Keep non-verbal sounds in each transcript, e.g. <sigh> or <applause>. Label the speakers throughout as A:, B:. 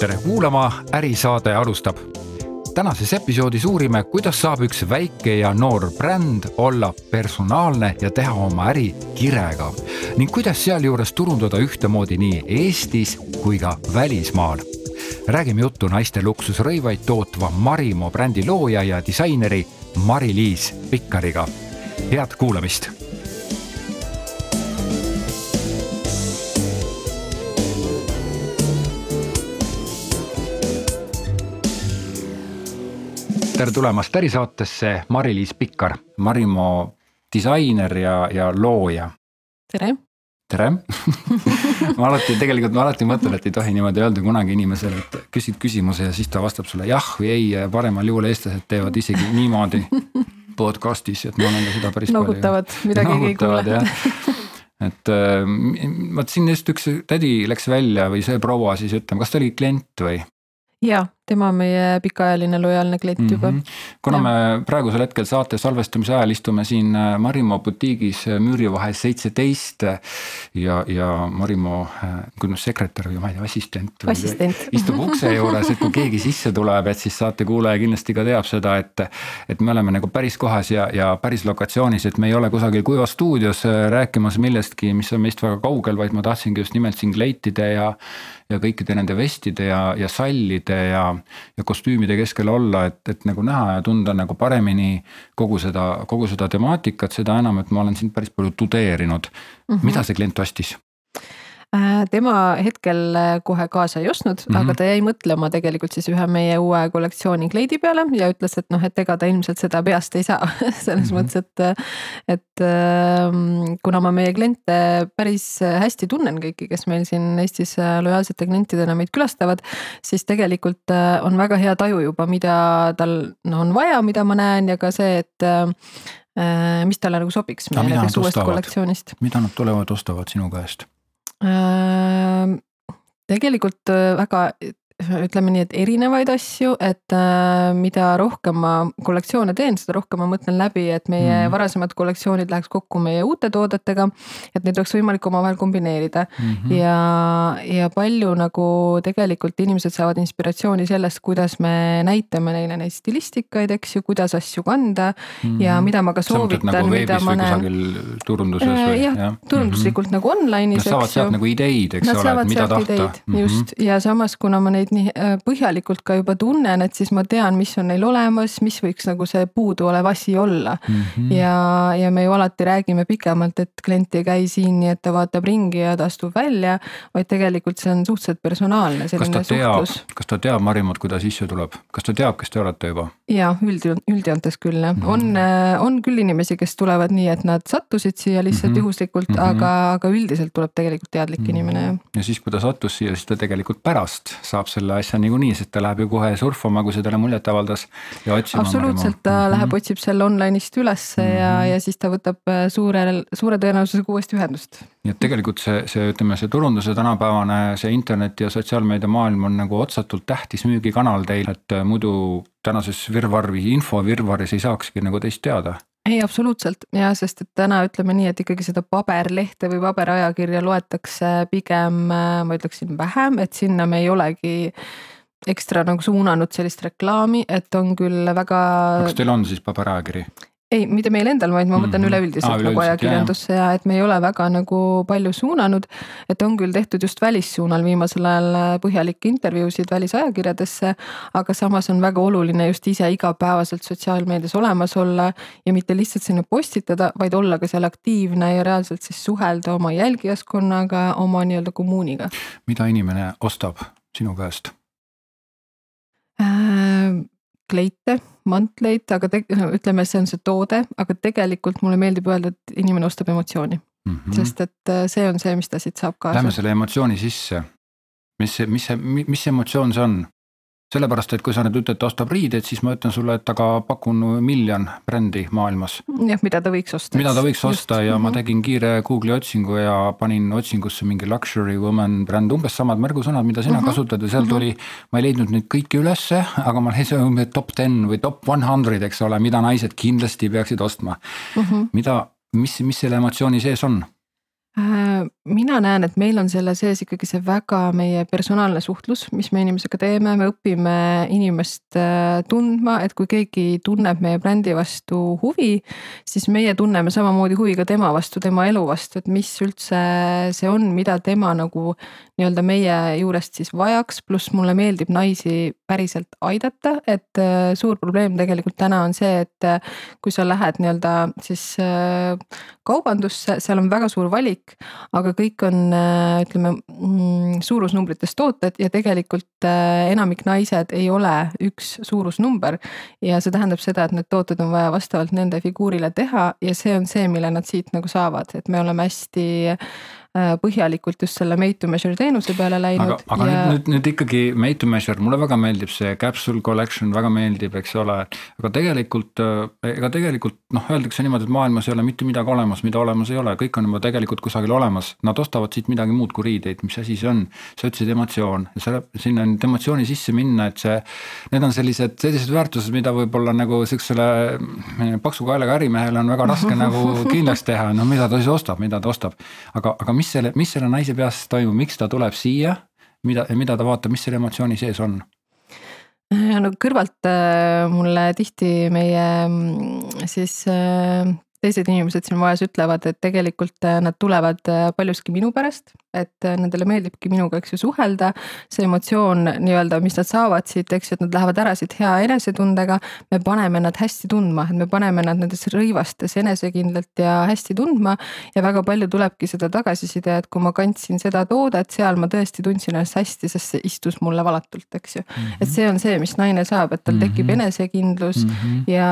A: tere kuulama, ärisaade alustab. tänases episoodis uurime, kuidas saab üks väike ja noor bränd olla personaalne ja teha oma äri kirega ning kuidas sealjuures turundada ühtemoodi nii Eestis kui ka välismaal. räägime juttu naiste luksusrõivaid tootva Marimo brändi looja ja disaineri Mari-Liis Pikkariga. head kuulamist tere tulemast ärisaatesse, Mari-Liis Pikkar, Marimo disainer ja, ja looja.
B: tere.
A: tere <laughs> ma alati tegelikult ma alati mõtlen, et ei tohi niimoodi öelda kunagi inimesele, et küsid küsimuse ja siis ta vastab sulle jah või ei ja paremal juhul eestlased teevad isegi niimoodi <laughs> podcast'is, et ma olen ka seda päris
B: Nogutavad,
A: palju.
B: mida keegi ei kuule.
A: et äh, vot siin just üks tädi läks välja või see proua siis ütleme, kas ta oli klient või?
B: ja tema on meie pikaajaline lojaalne klient juba mm.
A: -hmm. kuna ja. me praegusel hetkel saate salvestamise ajal istume siin äh, Marimo butiigis äh, müüri vahel seitseteist ja, ja Marimo, kuidas sekretär või ma ei tea, assistent,
B: assistent. <laughs>
A: istub ukse juures, et kui keegi sisse tuleb, et siis saate kuulaja kindlasti ka teab seda, et. et me oleme nagu päris kohas ja, ja päris lokatsioonis, et me ei ole kusagil Kuiva stuudios äh, rääkimas millestki, mis on meist väga kaugel, vaid ma tahtsingi just nimelt siin kleitide ja ja kõikide nende vestide ja, ja sallide ja ja kostüümide keskel olla, et, et nagu näha ja tunda nagu paremini kogu seda, kogu seda temaatikat, seda enam, et ma olen sind päris palju tudeerinud mm. -hmm. mida see klient ostis?
B: Äh, tema hetkel äh, kohe kaasa ei ostnud mm, -hmm. aga ta jäi mõtlema tegelikult siis ühe meie uue kollektsiooni kleidi peale ja ütles, et noh, et ega ta ilmselt seda peast ei saa <laughs> selles mm -hmm. mõttes, et. et ähm, kuna ma meie kliente päris hästi tunnen kõiki, kes meil siin Eestis äh, lojaalsete klientidena meid külastavad. siis tegelikult on väga hea taju juba, mida tal no, on vaja, mida ma näen ja ka see, et mis talle nagu sobiks meie näiteks uuest kollektsioonist.
A: mida nad tulevad, ostavad sinu käest?
B: Äh, tegelikult äh, väga ütleme nii, et erinevaid asju, et äh, mida rohkem ma kollektsioone teen, seda rohkem ma mõtlen läbi, et meie mm. varasemad kollektsioonid läheks kokku meie uute toodetega. et neid oleks võimalik omavahel kombineerida mm -hmm. ja, ja palju nagu tegelikult inimesed saavad inspiratsiooni sellest, kuidas me näitame neile neid stilistikaid, eks ju, kuidas asju kanda mm. -hmm. ja mida ma ka soovitan,
A: nagu
B: mida ma
A: näen. turunduses
B: äh,
A: või?
B: jah ja., turunduslikult mm -hmm. nagu online'is.
A: Nad saavad sealt nagu ideid, eks
B: Nad
A: ole, et mida tahta. Mm
B: -hmm. just ja samas, kuna ma neid nii äh, põhjalikult ka juba tunnen, et siis ma tean, mis on neil olemas, mis võiks nagu see puuduolev asi olla mm. -hmm. ja, ja me ju alati räägime pikemalt, et klient ei käi siin nii, et ta vaatab ringi ja ta astub välja, vaid tegelikult see on suhteliselt personaalne selline suhtlus.
A: kas ta teab Marimut, kui ta sisse tuleb, kas ta teab, kes te olete juba?
B: ja üld, üldjoontes küll jah mm, -hmm. on, äh, on küll inimesi, kes tulevad nii, et nad sattusid siia lihtsalt mm -hmm. juhuslikult mm, -hmm. aga, aga üldiselt tuleb tegelikult teadlik mm -hmm. inimene jah.
A: ja siis, kui ta sattus siia, siis ta tegelikult pärast saab selle asja niikuinii, sest ta läheb ju kohe surfama, kui see talle muljet avaldas ja otsima.
B: absoluutselt, ta mm -hmm. läheb, otsib selle online'ist ülesse mm -hmm. ja, ja siis ta võtab äh, suurel, suure tõenäosusega uuesti ühendust.
A: nii et tegelikult see, see, ütleme, see turunduse tänapäevane, see interneti ja sotsiaalmeedia maailm on nagu otsatult tähtis müügikanal teil, et äh, muidu tänases virvarri, infovirvarris ei saakski nagu teist teada
B: ei, absoluutselt ja sest, et täna ütleme nii, et ikkagi seda paberlehte või paberajakirja loetakse pigem, ma ütleksin vähem, et sinna me ei olegi ekstra nagu suunanud sellist reklaami, et on küll väga.
A: kas teil on siis paberajakiri?
B: Ei, mitte meil endal, vaid ma mõtlen mm -hmm. üleüldiselt ah, nagu ajakirjandusse ja et me ei ole väga nagu palju suunanud. et on küll tehtud just välissuunal viimasel ajal äh, põhjalikke intervjuusid välisajakirjadesse, aga samas on väga oluline just ise igapäevaselt sotsiaalmeedias olemas olla ja mitte lihtsalt sinna postitada, vaid olla ka seal aktiivne ja reaalselt siis suhelda oma jälgijaskonnaga, oma nii-öelda kommuuniga.
A: mida inimene ostab sinu käest
B: äh,? Kleite mantleid, aga te, ütleme, see on see toode, aga tegelikult mulle meeldib öelda, et inimene ostab emotsiooni mm. -hmm. sest et äh, see on see, mis ta siit saab kaasa.
A: Lähme selle emotsiooni sisse. mis see, mis mis emotsioon see on? Sellepärast, et kui sa nüüd ütled, ta ostab riideid, siis ma ütlen sulle, et aga pakun miljon brändi maailmas.
B: jah, mida ta võiks osta.
A: mida ta võiks Just. osta ja mm -hmm. ma mhm. tegin kiire Google'i otsingu ja panin otsingusse mingi luxury woman bränd, umbes samad märgusõnad, mida sina mm -hmm. kasutad ja seal mm -hmm. tuli. ma ei leidnud neid kõiki ülesse, aga ma leidsin umbes top ten või top one hundred, eks ole, mida naised kindlasti peaksid ostma mm. -hmm. mida, mis, mis selle emotsiooni sees on?
B: Äh, mina näen, et meil on selle sees ikkagi see väga meie personaalne suhtlus, mis me inimesega teeme, me õpime inimest äh, tundma, et kui keegi tunneb meie brändi vastu huvi. siis meie tunneme samamoodi huvi ka tema vastu, tema elu vastu, et mis üldse see on, mida tema nagu nii-öelda meie juurest siis vajaks, pluss mulle meeldib naisi päriselt aidata, et äh, suur probleem tegelikult täna on see, et kui sa lähed nii-öelda siis kaubandusse, seal on väga suur valik kõik, aga kõik on äh, ütleme mm, suurusnumbrites tooted ja tegelikult äh, enamik naised ei ole üks suurusnumber. ja see tähendab seda, et need tooted on vaja vastavalt nende figuurile teha ja see on see, mille nad siit nagu saavad, et me oleme hästi põhjalikult just selle made to measure teenuse peale läinud.
A: aga, aga ja... nüüd, nüüd ikkagi made to measure, mulle väga meeldib see capsule collection, väga meeldib, eks ole. aga tegelikult, äh, ega tegelikult noh, öeldakse niimoodi, et maailmas ei ole mitte midagi olemas, mida olemas ei ole, kõik on juba tegelikult kusagil olemas. Nad ostavad siit midagi muud kui riideid, mis asi see on? sa ütlesid emotsioon, sinna nüüd emotsiooni sisse minna, et see. Need on sellised, sellised väärtused, mida võib-olla nagu sihukesele mm, paksu kaelaga ärimehele on väga raske <laughs> nagu kindlaks teha, no mida ta siis ostab, mida ta ostab. aga, aga mis mis selle, mis selle naise peas toimub, miks ta tuleb siia, mida, mida ta vaatab, mis selle emotsiooni sees on?
B: no kõrvalt äh, mulle tihti meie mm, siis äh, teised inimesed siin majas ütlevad, et tegelikult äh, nad tulevad paljuski minu pärast et äh, nendele meeldibki minuga, eks ju, suhelda. see emotsioon nii-öelda, mis nad saavad siit, eks ju, et nad lähevad ära siit hea enesetundega. me paneme nad hästi tundma, et me paneme nad nendes rõivastes enesekindlalt ja hästi tundma. ja väga palju tulebki seda tagasiside, et kui ma kandsin seda toodet, seal ma tõesti tundsin ennast hästi, sest see istus mulle valatult, eks ju mm. -hmm. et see on see, mis naine saab, et tal tekib mm -hmm. enesekindlus mm -hmm. ja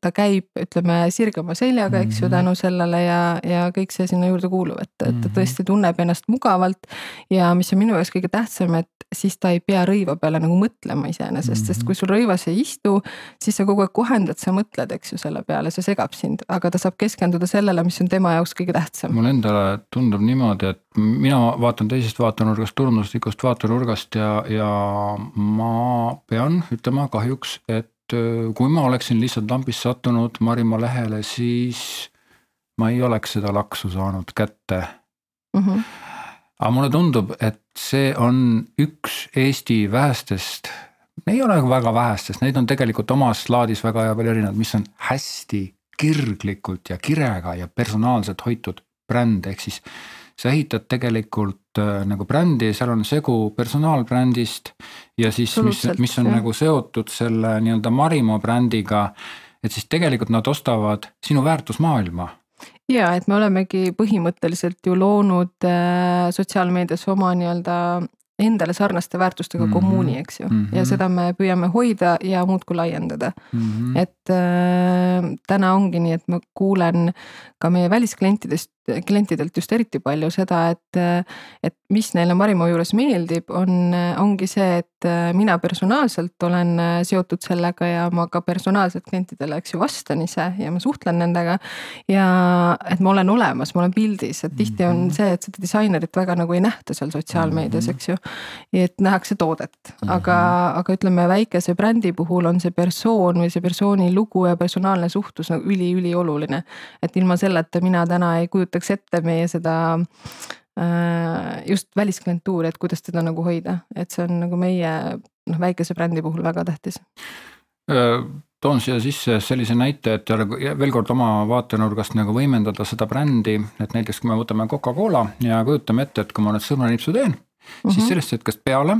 B: ta käib, ütleme sirgema seljaga, eks ju, mhm. tänu sellele ja, ja kõik see sinna juurde kuulub, et, et ta mhm. tõesti tunneb ennast mugavalt. ja mis on minu jaoks kõige tähtsam, et siis ta ei pea rõiva peale nagu mõtlema iseenesest sest kui sul rõivas ei istu, siis sa kogu aeg kohendad, sa mõtled, eks ju, selle peale, see segab sind, aga ta saab keskenduda sellele, mis on tema jaoks kõige tähtsam.
A: mulle endale tundub niimoodi, et mina vaatan teisest vaatenurgast, turunduslikust vaatenurgast ja, ja ma pean ütlema kahjuks, et kui ma oleksin lihtsalt lambist sattunud Marimaa lehele, siis ma ei oleks seda laksu saanud kätte mm. -hmm aga mulle tundub, et see on üks Eesti vähestest, ei ole väga vähestest, neid on tegelikult omas laadis väga palju erinevaid, mis on hästi kirglikult ja kirega ja personaalselt hoitud bränd, ehk siis sa ehitad tegelikult äh, nagu brändi, seal on segu personaalbrändist ja siis, mis, mis on jah. nagu seotud selle nii-öelda Marimo brändiga. et siis tegelikult nad ostavad sinu väärtusmaailma
B: ja et me olemegi põhimõtteliselt ju loonud äh, sotsiaalmeedias oma nii-öelda endale sarnaste väärtustega mm -hmm. kommuuni, eks ju mm, -hmm. ja seda me püüame hoida ja muudkui laiendada mm. -hmm. et äh, täna ongi nii, et ma kuulen ka meie välisklientidest klientidelt just eriti palju seda, et, et mis neile Marimo juures meeldib, on, ongi see, et mina personaalselt olen seotud sellega ja ma ka personaalselt klientidele, eks ju, vastan ise ja ma suhtlen nendega. ja et ma olen olemas, ma olen pildis, et tihti on mhm. see, et seda disainerit väga nagu ei nähta seal sotsiaalmeedias, eks ju. et nähakse toodet, aga, mhm. aga ütleme väikese brändi puhul on see persoon või see persooni lugu ja personaalne suhtlus nagu üliülioluline. et ilma selleta mina täna ei kujuta kujutaks ette meie seda äh, just välisklientuuri, et kuidas teda nagu hoida, et see on nagu meie noh, väikese brändi puhul väga tähtis.
A: Äh, toon siia sisse sellise näite, et veel kord oma vaatenurgast nagu võimendada seda brändi, et näiteks kui me võtame Coca-Cola ja kujutame ette, et kui ma nüüd sõrmenipsu teen mm, -hmm. siis mhm. sellest hetkest peale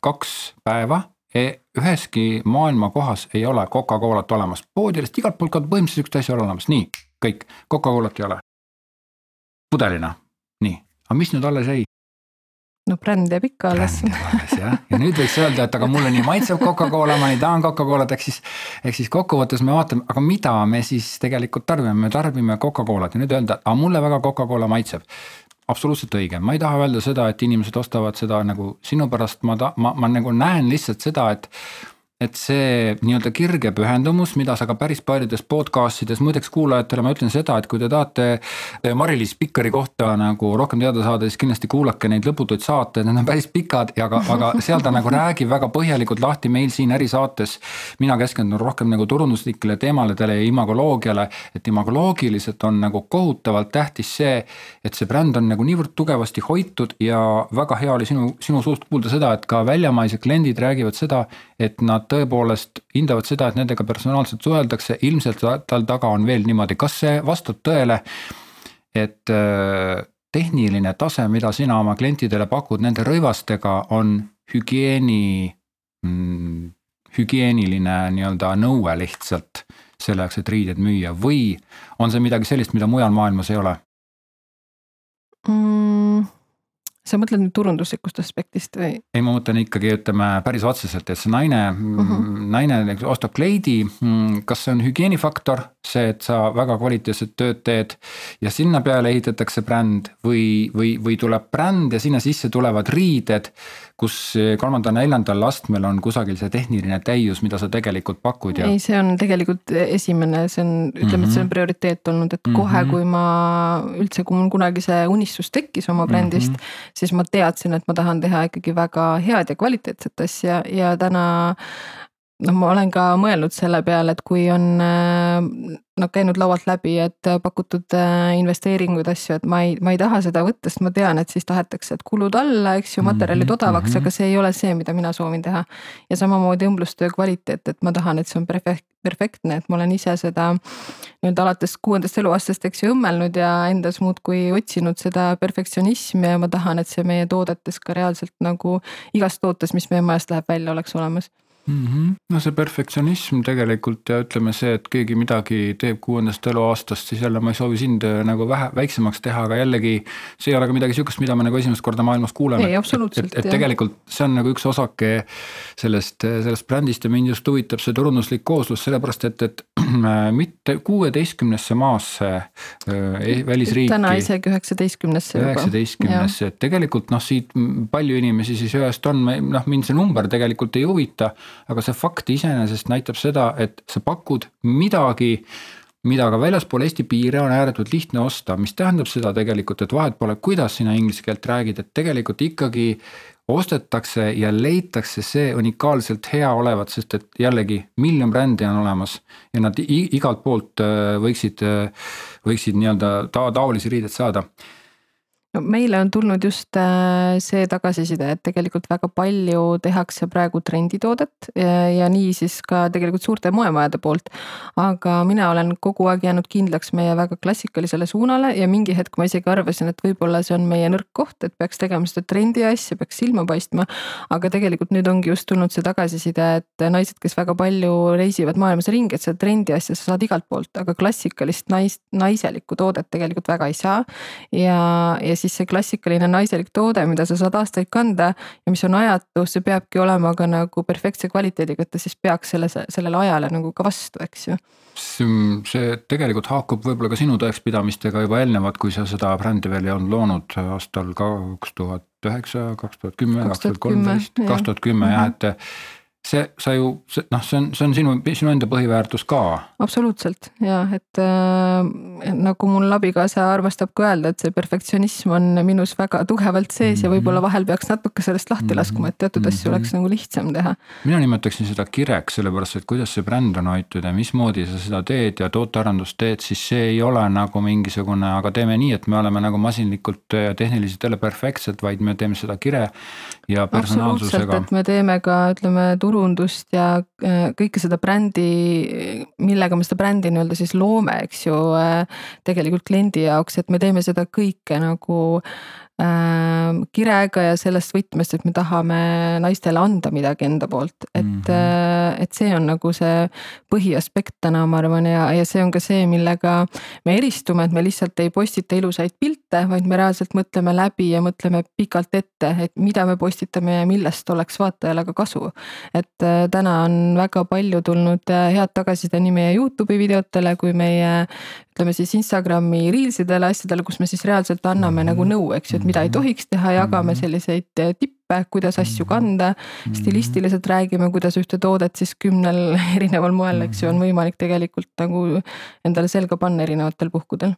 A: kaks päeva e, üheski maailma kohas ei ole Coca-Colat olemas, poodidest igalt poolt ka põhimõtteliselt sihukest asja ole olemas, nii, kõik, Coca-Colat ei ole pudelina, nii, aga mis nüüd alles jäi?
B: no bränd jääb ikka alles.
A: jah, ja nüüd võiks öelda, et aga mulle nii maitseb Coca-Cola, ma nii tahan Coca-Colat, ehk siis. ehk siis kokkuvõttes me vaatame, aga mida me siis tegelikult tarbime, me tarbime Coca-Colat ja nüüd öelda, aga mulle väga Coca-Cola maitseb. absoluutselt õige, ma ei taha öelda seda, et inimesed ostavad seda nagu sinu pärast, ma ta-, ma, ma nagu näen lihtsalt seda, et et see nii-öelda kirge pühendumus, mida sa ka päris paljudes podcast ides, muideks kuulajatele ma ütlen seda, et kui te tahate Mari-Liis Pikkari kohta nagu rohkem teada saada, siis kindlasti kuulake neid lõputuid saateid, need on päris pikad ja aga, aga <laughs> seal ta nagu räägib väga põhjalikult lahti meil siin ärisaates. mina keskendun rohkem nagu turunduslikele teemadele ja imagoloogiale, et imagoloogiliselt on nagu kohutavalt tähtis see, et see bränd on nagu niivõrd tugevasti hoitud ja väga hea oli sinu, sinu suust kuulda seda, et ka väljamaised kliendid räägivad seda, et nad tõepoolest hindavad seda, et nendega personaalselt suheldakse, ilmselt tal taga on veel niimoodi, kas see vastab tõele, et äh, tehniline tase, mida sina oma klientidele pakud nende rõivastega, on hügieeni mm,, hügieeniline nii-öelda nõue lihtsalt selle jaoks, et riided müüa või on see midagi sellist, mida mujal maailmas ei ole
B: mm.? Sa mõtled nüüd turunduslikust aspektist või?
A: ei, ma mõtlen ikkagi ütleme päris otseselt, et see naine uh, -huh. naine ostab kleidi, mm, kas see on hügieenifaktor, see, et sa väga kvaliteetset tööd teed ja sinna peale ehitatakse bränd või, või, või tuleb bränd ja sinna sisse tulevad riided kus kolmandal-neljandal astmel on kusagil see tehniline täius, mida sa tegelikult pakud ja.
B: ei, see on tegelikult esimene, see on, ütleme, et see on mhm. prioriteet olnud, et mm -hmm. kohe, kui ma üldse, kui mul kunagi see unistus tekkis oma brändist mm, -hmm. siis ma teadsin, et ma tahan teha ikkagi väga head ja kvaliteetset asja ja täna noh, ma olen ka mõelnud selle peale, et kui on noh käinud laualt läbi, et pakutud äh, investeeringuid, asju, et ma ei, ma ei taha seda võtta, sest ma tean, et siis tahetakse, et kulud alla, eks ju, materjalid mm -hmm. odavaks, aga see ei ole see, mida mina soovin teha. ja samamoodi õmblustöö kvaliteet, et ma tahan, et see on perfekt, perfektne, et ma olen ise seda nii-öelda alates kuuendast eluaastast, eks ju, õmmelnud ja endas muudkui otsinud seda perfektsionismi ja ma tahan, et see meie toodetes ka reaalselt nagu igas tootes, mis meie majast läheb välja, oleks olemas
A: mm. -hmm. no see perfektsionism tegelikult ja ütleme see, et keegi midagi teeb kuuendast eluaastast, siis jälle ma ei soovi sind äh, nagu vähe väiksemaks teha, aga jällegi. see ei ole ka midagi sihukest, mida me nagu esimest korda maailmas kuuleme. et, et, et tegelikult see on nagu üks osake sellest, sellest brändist ja mind just huvitab see turunduslik kooslus, sellepärast et, et <clears throat> mitte kuueteistkümnesse maasse äh, välisriiki.
B: täna isegi üheksateistkümnesse
A: üheksateistkümnesse, et tegelikult noh, siit palju inimesi siis ühest on, noh mind see number tegelikult ei huvita aga see fakt iseenesest näitab seda, et sa pakud midagi, mida ka väljaspool Eesti piire on ääretult lihtne osta, mis tähendab seda tegelikult, et vahet pole, kuidas sina inglise keelt räägid, et tegelikult ikkagi ostetakse ja leitakse see unikaalselt hea olevat, sest et jällegi miljon brändi on olemas ja nad igalt poolt äh, võiksid, äh, võiksid nii-öelda ta taolisi riideid saada
B: no meile on tulnud just äh, see tagasiside, et tegelikult väga palju tehakse praegu trenditoodet ja, ja nii siis ka tegelikult suurte moemajade poolt. aga mina olen kogu aeg jäänud kindlaks meie väga klassikalisele suunale ja mingi hetk ma isegi arvasin, et võib-olla see on meie nõrk koht, et peaks tegema seda trendi asja, peaks silma paistma. aga tegelikult nüüd ongi just tulnud see tagasiside, et naised, kes väga palju reisivad maailmas ringi, et seda trendi asja sa saad igalt poolt, aga klassikalist naist, naiselikku toodet tegelikult väga ei saa. ja, ja siis see klassikaline naiselik toode, mida sa saad aastaid kanda ja mis on ajatu, see peabki olema ka nagu perfektse kvaliteediga, et ta siis peaks selle, sellele ajale nagu ka vastu, eks ju.
A: see tegelikult haakub võib-olla ka sinu tõekspidamistega juba eelnevalt, kui sa seda brändi veel ei olnud loonud aastal kaks tuhat üheksa, kaks tuhat kümme, kaks tuhat kolmteist, kaks tuhat kümme jah, et see, sa ju noh, see on, see on sinu, sinu enda põhiväärtus ka.
B: absoluutselt ja et äh, nagu mul abikaasa armastab ka öelda, et see perfektsionism on minus väga tugevalt sees mm -hmm. ja võib-olla mhm. vahel peaks natuke sellest lahti -hmm. laskma, et teatud mm -hmm. asju oleks nagu lihtsam teha.
A: mina nimetaksin seda kireks, sellepärast et kuidas see bränd on hoitud ja mismoodi sa seda teed ja tootearendust teed, siis see ei ole nagu mingisugune, aga teeme nii, et me oleme nagu masinlikult ja tehniliselt jälle perfektsed, vaid me teeme seda kire ja personaalsusega.
B: et me teeme ka ütleme turundust ja äh, kõike seda brändi, millega me seda brändi nii-öelda siis loome, eks ju, äh, tegelikult kliendi jaoks, et me teeme seda kõike nagu kirega ja sellest võtmest, et me tahame naistele anda midagi enda poolt, et mm, -hmm. et see on nagu see põhiaspekt täna, ma arvan, ja, ja see on ka see, millega me eristume, et me lihtsalt ei postita ilusaid pilte, vaid me reaalselt mõtleme läbi ja mõtleme pikalt ette, et mida me postitame ja millest oleks vaatajale ka kasu. et äh, täna on väga palju tulnud head tagasiside nii meie Youtube'i videotele kui meie ütleme siis Instagrami reels idele, asjadele, kus me siis reaalselt anname nagu nõu, eks ju, et mida ei tohiks teha, jagame selliseid eh, tippe kuidas asju kanda. stilistiliselt räägime, kuidas ühte toodet siis kümnel <laughs> erineval moel, eks ju, on võimalik tegelikult nagu endale selga panna erinevatel puhkudel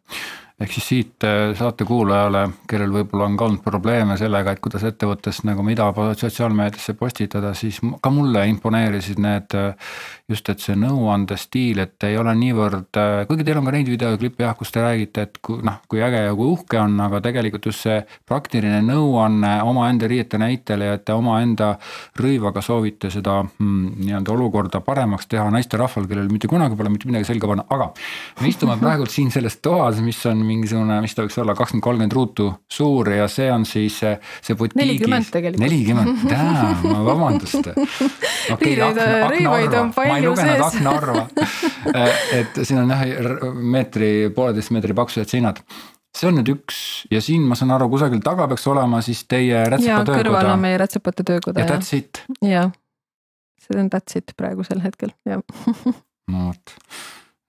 A: ehk siis siit äh, saate kuulajale, kellel võib-olla on ka olnud probleeme sellega, et kuidas ettevõttes nagu mida sotsiaalmeediasse postitada, siis ka mulle imponeerisid need äh, just, et see nõuande stiil, et ei ole niivõrd, äh, kuigi teil on ka neid videoklippe jah, kus te räägite, et kui noh, kui äge ja kui uhke on, aga tegelikult just see praktiline nõuanne omaenda riiete näitel ja et te omaenda rõivaga soovite seda mm, nii-öelda olukorda paremaks teha naisterahval, kellel mitte kunagi pole mitte midagi selga panna, aga me istume <laughs> praegult siin selles toas, mis on mingisugune, mis ta võiks olla, kakskümmend, kolmkümmend ruutu suur ja see on siis see, see butiigis.
B: nelikümmend tegelikult.
A: nelikümmend, damn, <laughs> vabandust. okei, aknaarva, ma ei lugenud aknaarva. et siin on jah meetri, pooleteist meetri paksused seinad see on nüüd üks ja siin ma saan aru, kusagil taga peaks olema siis teie rätsepatöökoda.
B: kõrval on meie rätsepate töökoda.
A: ja that's it.
B: jah, see on that's it praegusel hetkel, jah. <laughs>
A: no vot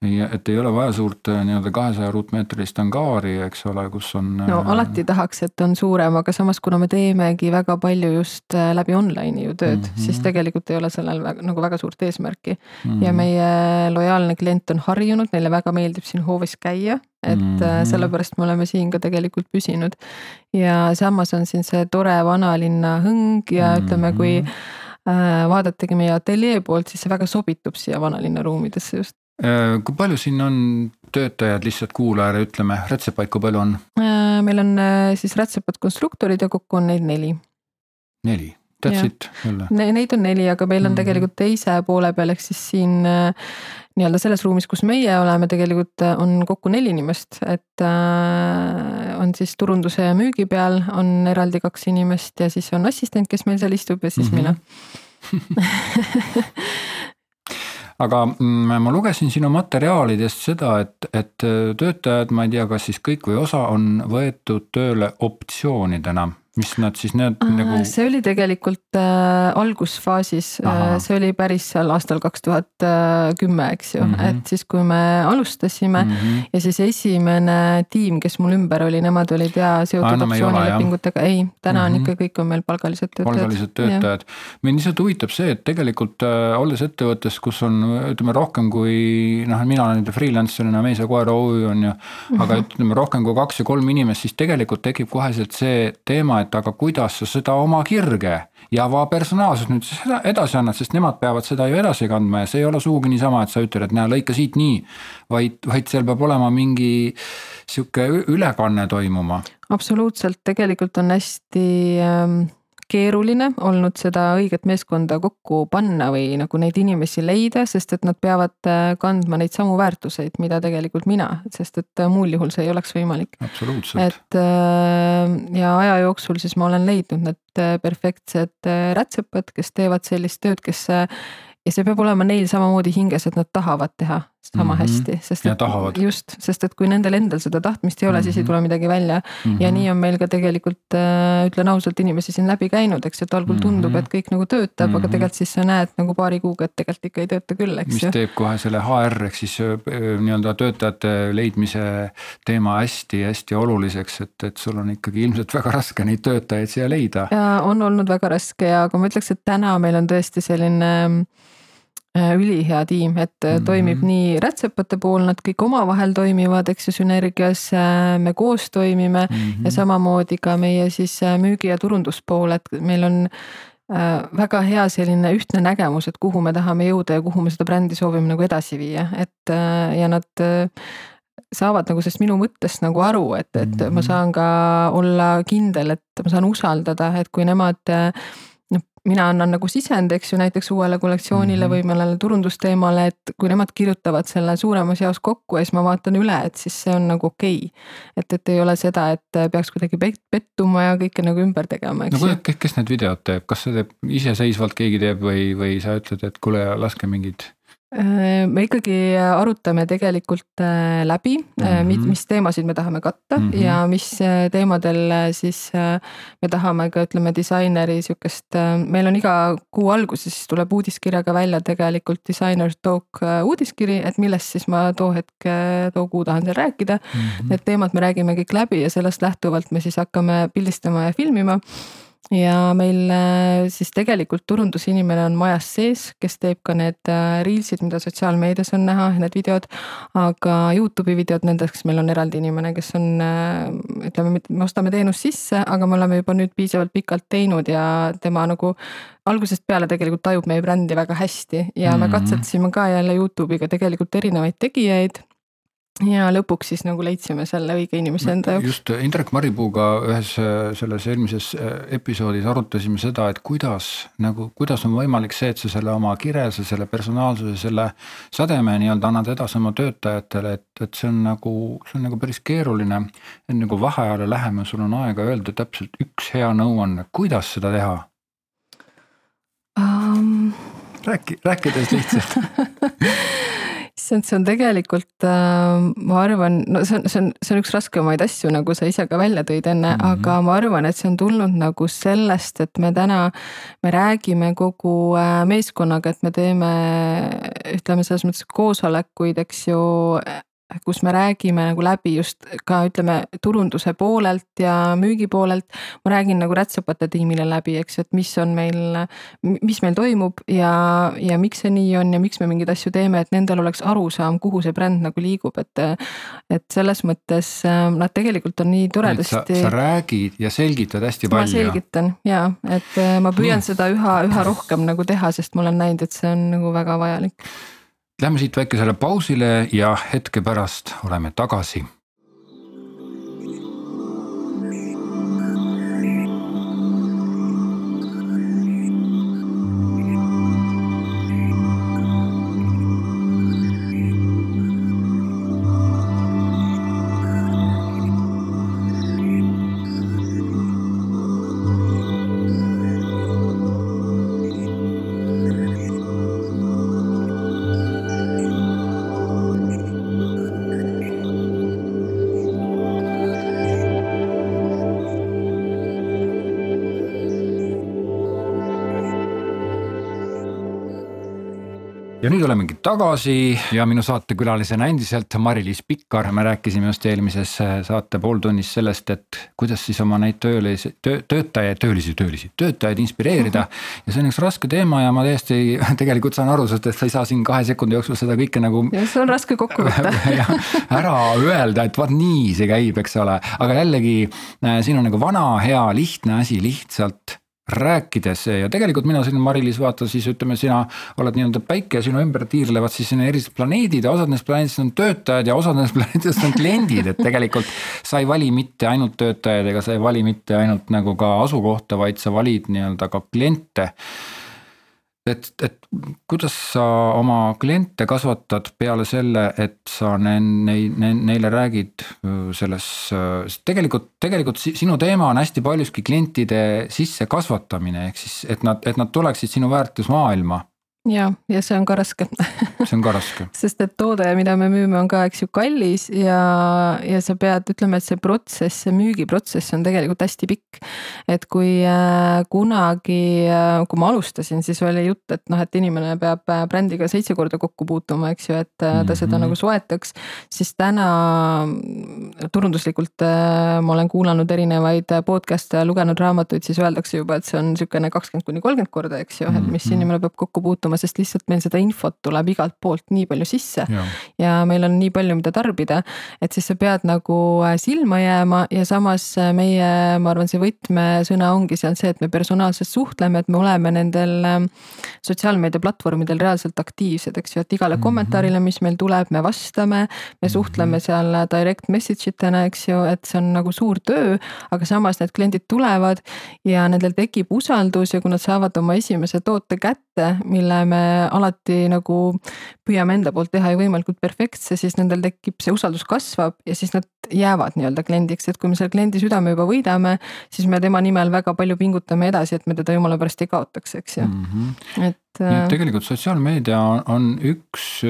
A: ja et ei ole vaja suurt äh, nii-öelda kahesaja ruutmeetrist angaari, eks ole, kus on.
B: no äh, alati tahaks, et on suurem, aga samas, kuna me teemegi väga palju just äh, läbi online'i ju tööd mm, -hmm. siis tegelikult ei ole sellel väga, nagu väga suurt eesmärki mm. -hmm. ja meie lojaalne klient on harjunud, neile väga meeldib siin hoovis käia, et mm -hmm. sellepärast me oleme siin ka tegelikult püsinud. ja samas on siin see tore vanalinna hõng ja mm -hmm. ütleme, kui vaadatagi meie ateljee poolt, siis see väga sobitub siia vanalinna ruumidesse just.
A: Äh, kui palju siin on töötajaid lihtsalt kuulajale ütleme, rätsepaid, kui palju on?
B: Äh, meil on äh, siis rätsepad konstruktorid ja kokku on neid neli.
A: neli, that's it
B: jälle ne,? Neid on neli, aga meil on mm -hmm. tegelikult teise poole peal, ehk siis siin nii-öelda selles ruumis, kus meie oleme, tegelikult on kokku neli inimest, et on siis turunduse ja müügi peal on eraldi kaks inimest ja siis on assistent, kes meil seal istub ja siis mm -hmm. mina <laughs>
A: aga mm, ma lugesin sinu materjalidest seda, et, et töötajad, ma ei tea, kas siis kõik või osa on võetud tööle optsioonidena mis nad siis need nagu.
B: see oli tegelikult äh, algusfaasis, äh, see oli päris seal aastal kaks tuhat kümme, eks ju mm, -hmm. et siis, kui me alustasime mm -hmm. ja siis esimene tiim, kes mul ümber oli, nemad olid ja seotud optsioonilepingutega, ei, täna mm -hmm. on mhm. ikka, kõik on meil palgalised töötajad.
A: palgalised töötajad, mind lihtsalt huvitab see, et tegelikult äh, olles ettevõttes, kus on ütleme rohkem kui noh, mina olen freelancer'ina Mees ja koer OÜ on ju mm, -hmm. aga ütleme rohkem kui kaks ja kolm inimest, siis tegelikult tekib koheselt see teema, et aga kuidas sa seda oma kirge ja personaalselt nüüd seda edasi annad, sest nemad peavad seda ju edasi kandma ja see ei ole sugugi niisama, et sa ütled, et näe, lõika siit nii. vaid, vaid seal peab olema mingi sihuke ülekanne toimuma.
B: absoluutselt, tegelikult on hästi ähm keeruline olnud seda õiget meeskonda kokku panna või nagu neid inimesi leida, sest et nad peavad äh, kandma neid samu väärtuseid, mida tegelikult mina, sest et äh, muul juhul see ei oleks võimalik. et äh, ja aja jooksul siis ma olen leidnud need perfektsed rätsepad, kes teevad sellist tööd, kes ja see peab olema neil samamoodi hinges, et nad tahavad teha sama mm -hmm. hästi, sest et just, sest et kui nendel endal seda tahtmist ei ole mm, -hmm. siis ei mhm. tule midagi välja mm. -hmm. ja nii on meil ka tegelikult äh,, ütlen ausalt, inimesi siin läbi käinud, eks, et algul tundub, mhm. et kõik nagu töötab mm, -hmm. aga mhm. tegelikult siis sa näed nagu paari kuuga, et tegelikult ikka ei tööta küll, eks
A: mis ju. teeb kohe selle HR ehk siis äh, nii-öelda töötajate leidmise teema hästi-hästi oluliseks, et, et sul on ikkagi ilmselt väga raske neid töötajaid siia leida.
B: on olnud väga raske ja, aga ma ütleks, et täna meil on tõesti selline Äh, ülihea tiim, et mm -hmm. toimib nii rätsepate pool, nad kõik omavahel toimivad, eks ju, sünergias äh, me koos toimime mm -hmm. ja samamoodi ka meie siis müügi ja turunduspool, et meil on väga hea selline ühtne nägemus, et kuhu me tahame jõuda ja kuhu me seda brändi soovime nagu edasi viia, et ja nad saavad nagu sellest minu mõttest nagu aru, et, et ma mhm. saan ka olla kindel, et ma saan usaldada, et kui nemad mina annan nagu sisendi, eks ju, näiteks uuele kollektsioonile mm -hmm. või mõnele turundusteemale, et kui nemad kirjutavad selle suuremas jaos kokku ja siis ma vaatan üle, et siis see on nagu okei okay.. et, et ei ole seda, et peaks kuidagi pettuma ja kõike nagu ümber tegema, eks
A: no, ju. kes need videod teeb, kas see teeb iseseisvalt keegi teeb või, või sa ütled, et kuule, laske mingid
B: me ikkagi arutame tegelikult äh, läbi mm, -hmm. mis teemasid me tahame katta mm -hmm. ja mis teemadel siis me tahame ka ütleme disaineri sihukest, meil on iga kuu alguses siis tuleb uudiskirjaga välja tegelikult disainer talk uudiskiri, et millest siis ma too hetk, too kuu tahan seal rääkida mm. -hmm. Need teemad me räägime kõik läbi ja sellest lähtuvalt me siis hakkame pildistama ja filmima ja meil äh, siis tegelikult turundusinimene on majas sees, kes teeb ka need äh, reelsid, mida sotsiaalmeedias on näha, need videod. aga Youtube'i videod, nendeks meil on eraldi inimene, kes on, äh, ütleme, me ostame teenust sisse, aga me oleme juba nüüd piisavalt pikalt teinud ja tema nagu algusest peale tegelikult tajub meie brändi väga hästi ja mm -hmm. me mhm. katsetasime ka jälle Youtube'iga tegelikult erinevaid tegijaid ja lõpuks siis nagu leidsime selle õige inimese enda jaoks.
A: just Indrek Maripuuga ühes äh, selles eelmises äh, episoodis arutasime seda, et kuidas nagu, kuidas on võimalik see, et sa selle oma kirese, selle personaalsuse, selle sademe nii-öelda annad edasi oma töötajatele, et, et see on nagu, see on nagu päris keeruline. enne kui vaheajale läheme, sul on aega öelda täpselt üks hea nõuanne, kuidas seda teha um...? räägi, rääkides lihtsalt <laughs>
B: issand, see on tegelikult äh,, ma arvan, no see on, see on, see on üks raskemaid asju, nagu sa ise ka välja tõid enne mm, -hmm. aga ma arvan, et see on tulnud nagu sellest, et me täna, me räägime kogu äh, meeskonnaga, et me teeme, ütleme selles mõttes koosolekuid, eks ju kus me räägime nagu läbi just ka ütleme turunduse poolelt ja müügi poolelt. ma räägin nagu rätsepate tiimile läbi, eks ju, et mis on meil, mis meil toimub ja, ja miks see nii on ja miks me mingeid asju teeme, et nendel oleks arusaam, kuhu see bränd nagu liigub, et. et selles mõttes äh, nad tegelikult on nii toredasti.
A: sa räägid ja selgitad hästi palju.
B: ma selgitan ja, et äh, ma püüan nii. seda üha, üha rohkem nagu teha, sest ma olen näinud, et see on nagu väga vajalik
A: Lähme siit väikesele pausile ja hetke pärast oleme tagasi ja nüüd olemegi tagasi ja minu saatekülalisena endiselt Mari-Liis Pikkar, me rääkisime just eelmises äh, saate pooltunnis sellest, et kuidas siis oma neid töölisi, töö, töötajaid, töölisi, töölisi, töötajaid inspireerida. Mhm. ja see on üks raske teema ja ma täiesti <laughs> tegelikult saan aru, sest et sa ei saa siin kahe sekundi jooksul seda kõike nagu.
B: see on raske kokku võtta <laughs>
A: ära öelda, et vaat nii see käib, eks ole, aga jällegi äh, siin on nagu vana, hea, lihtne asi lihtsalt rääkides ja tegelikult mina siin, Mari-Liis, vaata siis ütleme, sina oled nii-öelda päike ja sinu ümber tiirlevad siis selline erinevad planeedid ja osad nendest planeedidest on töötajad ja osad nendest <laughs> planeedidest on kliendid, et tegelikult. sa ei vali mitte ainult töötajaid ega sa ei vali mitte ainult nagu ka asukohta, vaid sa valid nii-öelda ka kliente et, et kuidas sa oma kliente kasvatad peale selle, et sa neid, neile räägid selles, tegelikult, tegelikult sinu teema on hästi paljuski klientide sissekasvatamine, ehk siis, et nad, et nad tuleksid sinu väärtusmaailma
B: ja, ja see on ka raske <laughs>
A: see on ka raske
B: sest et toode, mida me müüme, on ka, eks ju, kallis ja, ja sa pead ütlema, et see protsess, see müügiprotsess on tegelikult hästi pikk. et kui äh, kunagi äh,, kui ma alustasin, siis oli jutt, et noh, et inimene peab äh, brändiga seitse korda kokku puutuma, eks ju, et äh, ta mm -hmm. seda nagu soetaks. siis täna turunduslikult äh, ma olen kuulanud erinevaid podcast'e ja lugenud raamatuid, siis öeldakse juba, et see on sihukene kakskümmend kuni kolmkümmend korda, eks ju, et mis mhm. inimene peab kokku puutuma muutuma, sest lihtsalt meil seda infot tuleb igalt poolt nii palju sisse. ja meil on nii palju, mida tarbida, et siis sa pead nagu äh, silma jääma ja samas äh, meie, ma arvan, see võtmesõna ongi seal see, et me personaalselt suhtleme, et me oleme nendel ähm, sotsiaalmeediaplatvormidel reaalselt aktiivsed, eks ju, et igale mm -hmm. kommentaarile, mis meil tuleb, me vastame. me suhtleme mhm. seal direct message itena, eks ju, et see on nagu suur töö, aga samas need kliendid tulevad ja nendel tekib usaldus ja kui nad saavad oma esimese toote kätte, mille me alati nagu püüame enda poolt teha ju võimalikult perfektse, siis nendel tekib see usaldus kasvab ja siis nad jäävad nii-öelda kliendiks, et kui me selle kliendi südame juba võidame, siis me tema nimel väga palju pingutame edasi, et me teda jumala pärast ei kaotaks, eks ju mm,
A: -hmm. et. nii et tegelikult sotsiaalmeedia on üks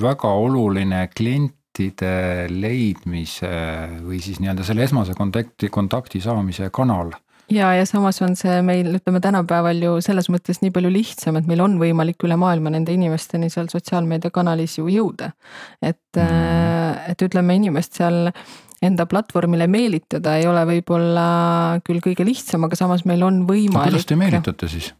A: väga oluline klient klientide leidmise või siis nii-öelda selle esmase kontakti, kontakti saamise kanal
B: ja, ja samas on see meil, ütleme tänapäeval ju selles mõttes nii palju lihtsam, et meil on võimalik üle maailma nende inimesteni seal sotsiaalmeediakanalis ju jõuda. et mm., et ütleme inimest seal enda platvormile meelitada ei ole võib-olla küll kõige lihtsam, aga samas meil on võimalik.
A: kuidas te meelitate siis?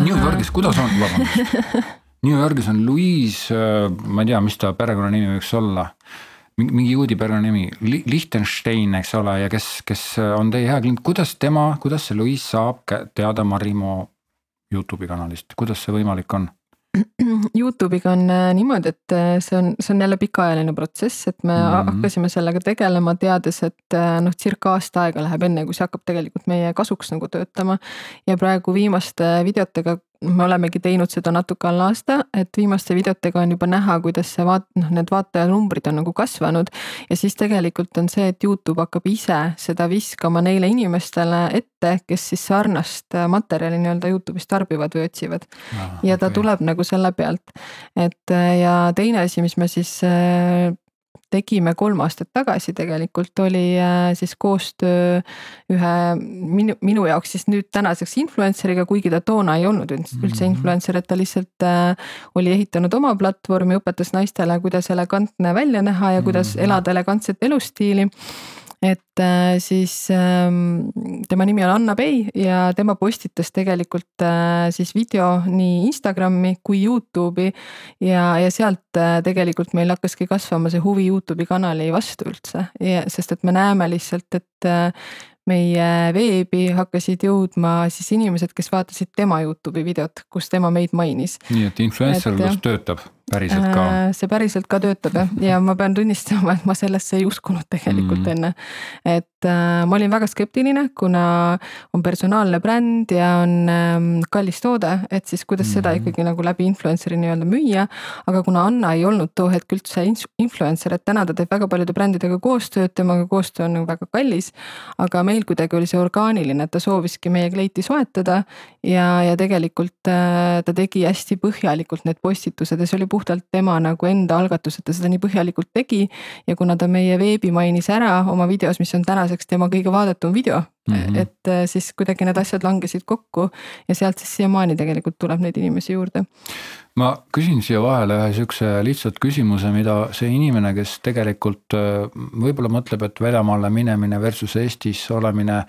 A: New Yorgis, kuidas on, vabandust <laughs> New Yorgis on Louise, äh, ma ei tea, mis ta perekonnanimi võiks olla mingi juudi perekonnanimi, Liechtenstein, eks ole, ja kes, kes on teie hea klient, kuidas tema, kuidas see Louise saab teada Marimo Youtube'i kanalist, kuidas see võimalik on? <clears throat>
B: Youtube'iga on äh, niimoodi, et äh, see on, see on jälle pikaajaline protsess, et me mm -hmm. hakkasime sellega tegelema, teades, et äh, noh, circa aasta aega läheb, enne kui see hakkab tegelikult meie kasuks nagu töötama. ja praegu viimaste videotega me olemegi teinud seda natuke alla aasta, et viimaste videotega on juba näha, kuidas see vaat-, noh, need vaatajanumbrid on nagu kasvanud. ja siis tegelikult on see, et Youtube hakkab ise seda viskama neile inimestele ette, kes siis sarnast materjali nii-öelda Youtube'is tarbivad või otsivad ah,. ja ta okay. tuleb nagu selle pealt, et ja teine asi, mis me siis tegime kolm aastat tagasi tegelikult oli äh, siis koostöö ühe minu, minu jaoks siis nüüd tänaseks influencer'iga, kuigi ta toona ei olnud üldse -hmm. influencer, et ta lihtsalt äh, oli ehitanud oma platvormi, õpetas naistele, kuidas elegantne välja näha ja kuidas -hmm. elada elegantset elustiili et äh, siis ähm, tema nimi on Anna Pei ja tema postitas tegelikult äh, siis video nii Instagrami kui Youtube'i. ja, ja sealt äh, tegelikult meil hakkaski kasvama see huvi Youtube'i kanali vastu üldse, sest et me näeme lihtsalt, et meie veebi hakkasid jõudma siis inimesed, kes vaatasid tema Youtube'i videot, kus tema meid mainis.
A: nii et influencerlus töötab päriselt ka?
B: see päriselt ka töötab jah, ja ma pean tunnistama, et ma sellesse ei uskunud tegelikult mm. enne. et äh, ma olin väga skeptiline, kuna on personaalne bränd ja on ähm, kallis toode, et siis kuidas mm. seda ikkagi nagu läbi influencer'i nii-öelda müüa. aga kuna Anna ei olnud too hetk üldse influencer, et täna ta teeb väga paljude brändidega koostööd, temaga koostöö on nagu väga kallis. aga meil kuidagi oli see orgaaniline, et ta sooviski meie kleiti soetada ja, ja tegelikult äh, ta tegi hästi põhjalikult need postitused ja see oli puhtalt tema nagu enda algatus, et ta seda nii põhjalikult tegi. ja kuna ta meie veebi mainis ära oma videos, mis on tänaseks tema kõige vaadatum video mm, -hmm. et äh, siis kuidagi need asjad langesid kokku ja sealt siis siiamaani tegelikult tuleb neid inimesi juurde.
A: ma küsin siia vahele ühe sihukese lihtsalt küsimuse, mida see inimene, kes tegelikult äh, võib-olla mõtleb, et väljamaale minemine versus Eestis olemine,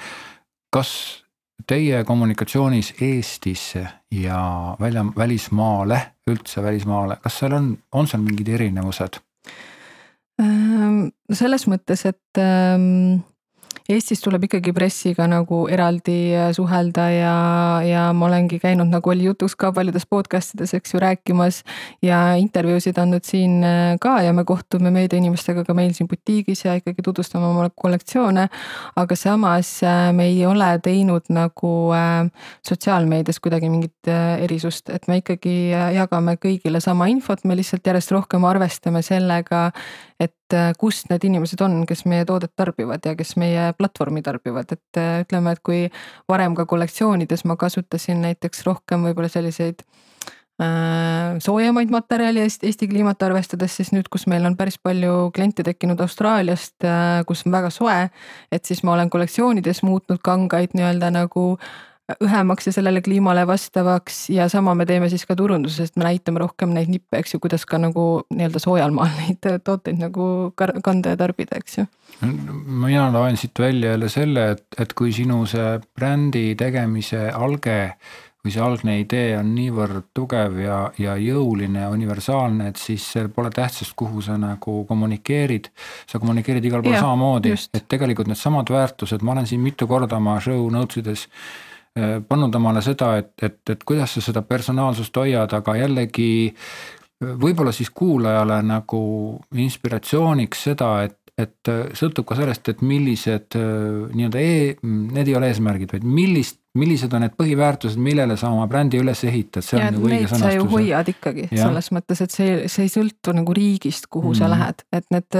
A: kas teie kommunikatsioonis Eestisse ja välja, välismaale, üldse välismaale, kas seal on, on seal mingid erinevused?
B: Selles mõttes, et Eestis tuleb ikkagi pressiga nagu eraldi äh, suhelda ja, ja ma olengi käinud, nagu oli jutuks ka paljudes podcast ides, eks ju, rääkimas. ja intervjuusid andnud siin äh, ka ja me kohtume meediainimestega ka meil siin butiigis ja ikkagi tutvustame oma kollektsioone. aga samas äh, me ei ole teinud nagu sotsiaalmeedias kuidagi mingit erisust, et me ikkagi jagame kõigile sama infot, me lihtsalt järjest rohkem arvestame sellega et äh, kust need inimesed on, kes meie toodet tarbivad ja kes meie platvormi tarbivad, et äh, ütleme, et kui varem ka kollektsioonides ma kasutasin näiteks rohkem võib-olla selliseid äh, soojemaid materjali Eesti kliimat arvestades, siis nüüd, kus meil on päris palju kliente tekkinud Austraaliast, kus on väga soe, et siis ma olen kollektsioonides muutnud kangaid nii-öelda nagu õhemaks ja sellele kliimale vastavaks ja sama me teeme siis ka turunduses, et me näitame rohkem neid nippe, eks ju, kuidas ka nagu nii-öelda soojal maal <laughs> neid tooteid nagu kanda ja tarbida, eks ju.
A: mina loen siit välja jälle selle, et, et kui sinu see brändi tegemise alge või see algne idee on niivõrd tugev ja, ja jõuline universaalne, et siis pole tähtsust, kuhu sa nagu kommunikeerid. sa kommunikeerid igal pool ja, samamoodi, et tegelikult needsamad väärtused, ma olen siin mitu korda oma show notes ides pannud omale seda, et, et, et kuidas sa seda personaalsust hoiad, aga jällegi äh, võib-olla siis kuulajale nagu inspiratsiooniks seda, et, et äh, sõltub ka sellest, et millised nii-öelda e-, need ei ole eesmärgid, vaid millist, millised on need põhiväärtused, millele sa oma brändi üles ehitad, see
B: ja, on nagu õige sõnastus. sa ju hoiad ikkagi ja. selles mõttes, et see, see ei sõltu nagu riigist, kuhu mm -hmm. sa mhm. lähed, et need